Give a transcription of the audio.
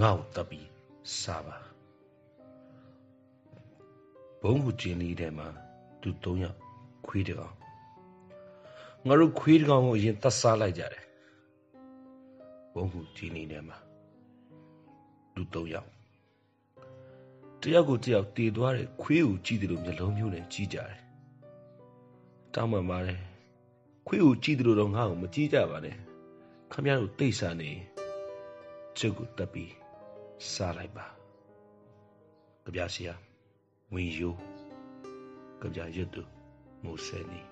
ငါ့ကိုတပ်ပြီးစားပါဘုံကူကျင်းလေးထဲမှာသူ၃ယောက်ခွေးတကောင်ငါတို့ခွေးတကောင်ကိုအရင်တတ်စားလိုက်ကြတယ်ဘုံကူကျင်းလေးထဲမှာလူ၃ယောက်တယောက်ကိုတယောက်တည်သွားတဲ့ခွေးကိုကြည့်တယ်လို့မျက်လုံးမျိုးနဲ့ကြည့်ကြတယ်တောင်းပန်ပါတယ်ခွေးကိုကြည့်တယ်လို့တော့ငါ့ကိုမကြည့်ကြပါနဲ့ခမရတို့တိတ်ဆန်နေ ကျုပ်ကိုတပ်ပြီးစားလိုက်ပါကြပြဆရာဝင်ယိုကြပြရွတ်သူမိုးဆယ်နီ